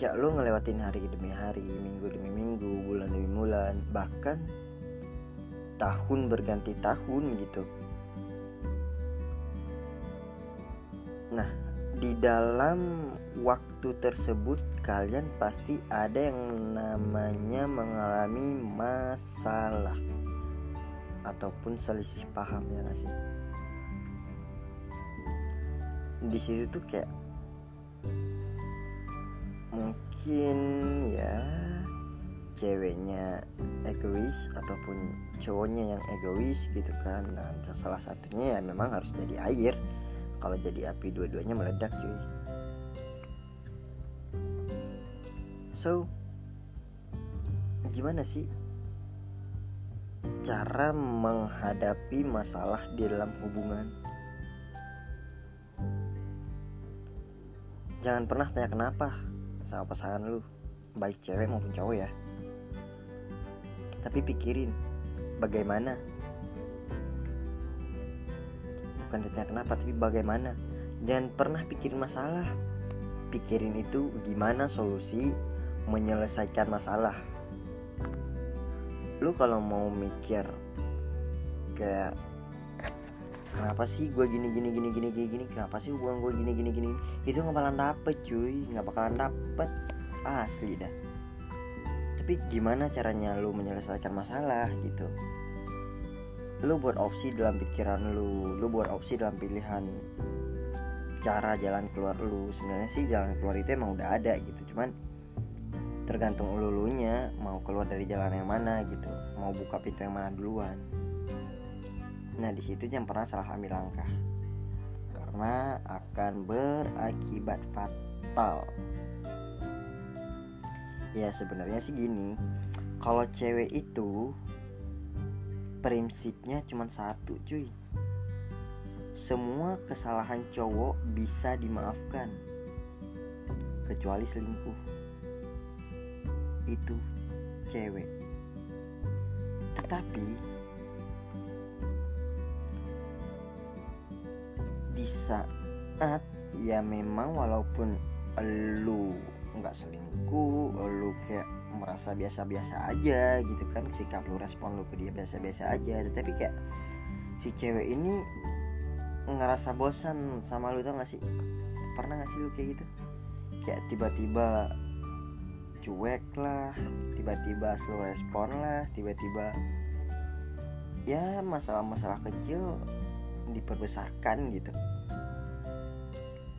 kayak lo ngelewatin hari demi hari minggu demi minggu bulan demi bulan bahkan tahun berganti tahun gitu. Nah di dalam waktu tersebut kalian pasti ada yang namanya mengalami masalah ataupun selisih paham ya gak sih? Di situ tuh kayak mungkin ya ceweknya egois ataupun cowoknya yang egois gitu kan. Nah salah satunya ya memang harus jadi air. Kalau jadi api dua-duanya meledak cuy. So gimana sih cara menghadapi masalah di dalam hubungan? Jangan pernah tanya kenapa sama pasangan lu baik cewek maupun cowok ya. Tapi pikirin bagaimana? Bukan ditanya kenapa tapi bagaimana? Jangan pernah pikirin masalah. Pikirin itu gimana solusi menyelesaikan masalah. Lu kalau mau mikir kayak kenapa sih gue gini gini gini gini gini gini? Kenapa sih hubungan gue gini gini gini? Itu nggak bakalan dapet cuy. Nggak bakalan dapet. Asli dah. Tapi gimana caranya lu menyelesaikan masalah gitu? Lu buat opsi dalam pikiran lu. Lu buat opsi dalam pilihan cara jalan keluar lu. Sebenarnya sih jalan keluar itu emang udah ada gitu. Cuman tergantung lulunya mau keluar dari jalan yang mana gitu. Mau buka pintu yang mana duluan Nah di situ jangan pernah salah ambil langkah karena akan berakibat fatal. Ya sebenarnya sih gini, kalau cewek itu prinsipnya cuma satu cuy. Semua kesalahan cowok bisa dimaafkan kecuali selingkuh. Itu cewek. Tetapi di saat ya memang walaupun lu nggak selingkuh lu kayak merasa biasa-biasa aja gitu kan sikap lu respon lu ke dia biasa-biasa aja tetapi kayak si cewek ini ngerasa bosan sama lu tau gak sih? Pernah gak sih lu kayak gitu? Kayak tiba-tiba cuek lah tiba-tiba slow respon lah tiba-tiba ya masalah-masalah kecil diperbesarkan gitu.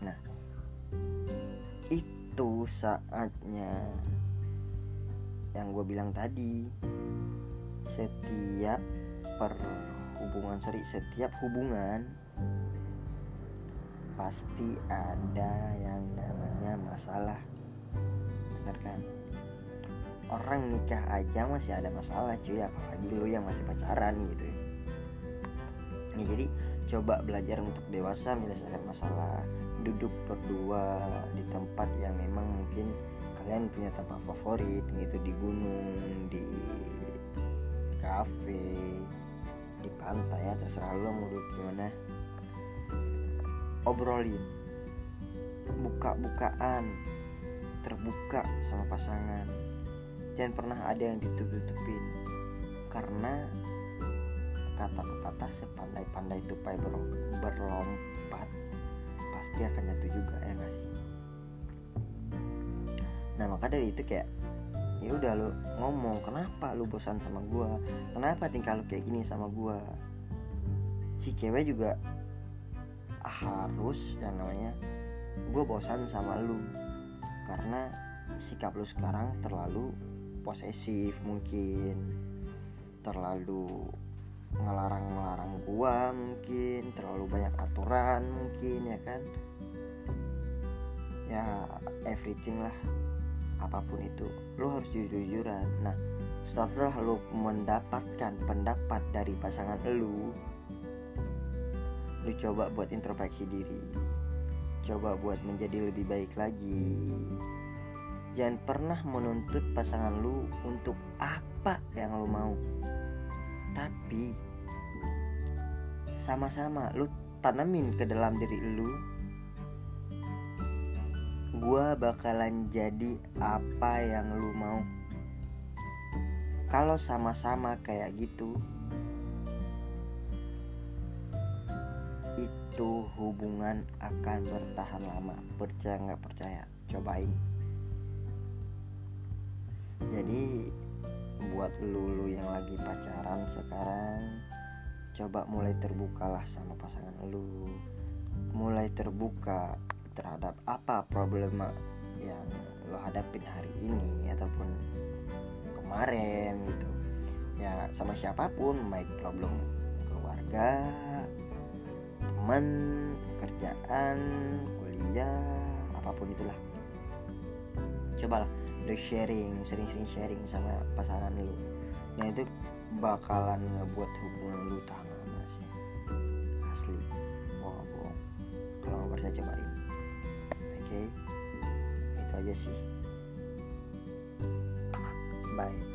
Nah itu saatnya yang gue bilang tadi. Setiap perhubungan sorry setiap hubungan pasti ada yang namanya masalah. Benar kan? Orang nikah aja masih ada masalah cuy. Apalagi lu yang masih pacaran gitu ya. Jadi coba belajar untuk dewasa menyelesaikan masalah duduk berdua di tempat yang memang mungkin kalian punya tempat favorit gitu. Di gunung di kafe di pantai ya terserah lo mau gimana. Obrolin buka-bukaan terbuka sama pasangan. Jangan pernah ada yang ditutup-tutupin. Karena kata pepatah sepandai-pandai tupai berlompat pasti akan jatuh juga ya gak sih? Nah maka dari itu kayak ya udah lo ngomong kenapa lu bosan sama gua? Kenapa tingkah lu kayak gini sama gua? Si cewek juga harus yang namanya gue bosan sama lu. Karena sikap lu sekarang terlalu posesif mungkin terlalu ngelarang-ngelarang gua mungkin terlalu banyak aturan mungkin ya kan? Ya everything lah apa pun itu lo harus jujur-jujuran. Nah setelah lo mendapatkan pendapat dari pasangan lo lo coba buat introspeksi diri coba buat menjadi lebih baik lagi. Jangan pernah menuntut pasangan lu untuk apa yang lo mau tapi sama-sama lu tanamin ke dalam diri lu gua bakalan jadi apa yang lu mau. Kalau sama-sama kayak gitu itu hubungan akan bertahan lama. Percaya nggak percaya? Cobain. Jadi buat lulu yang lagi pacaran sekarang coba mulai terbukalah sama pasangan lu. Mulai terbuka terhadap apa problema yang lo hadapin hari ini ataupun kemarin gitu. Ya sama siapa pun baik problem keluarga teman kerjaan kuliah apa pun itulah. Cobalah udah sharing sering-sering sharing sama pasangan lu. Nah itu bakalan ngebuat hubungan lu tahan lama sih? Asli. Bohong bohong. Kalau nggak percaya cobain. Oke? Itu aja sih. Bye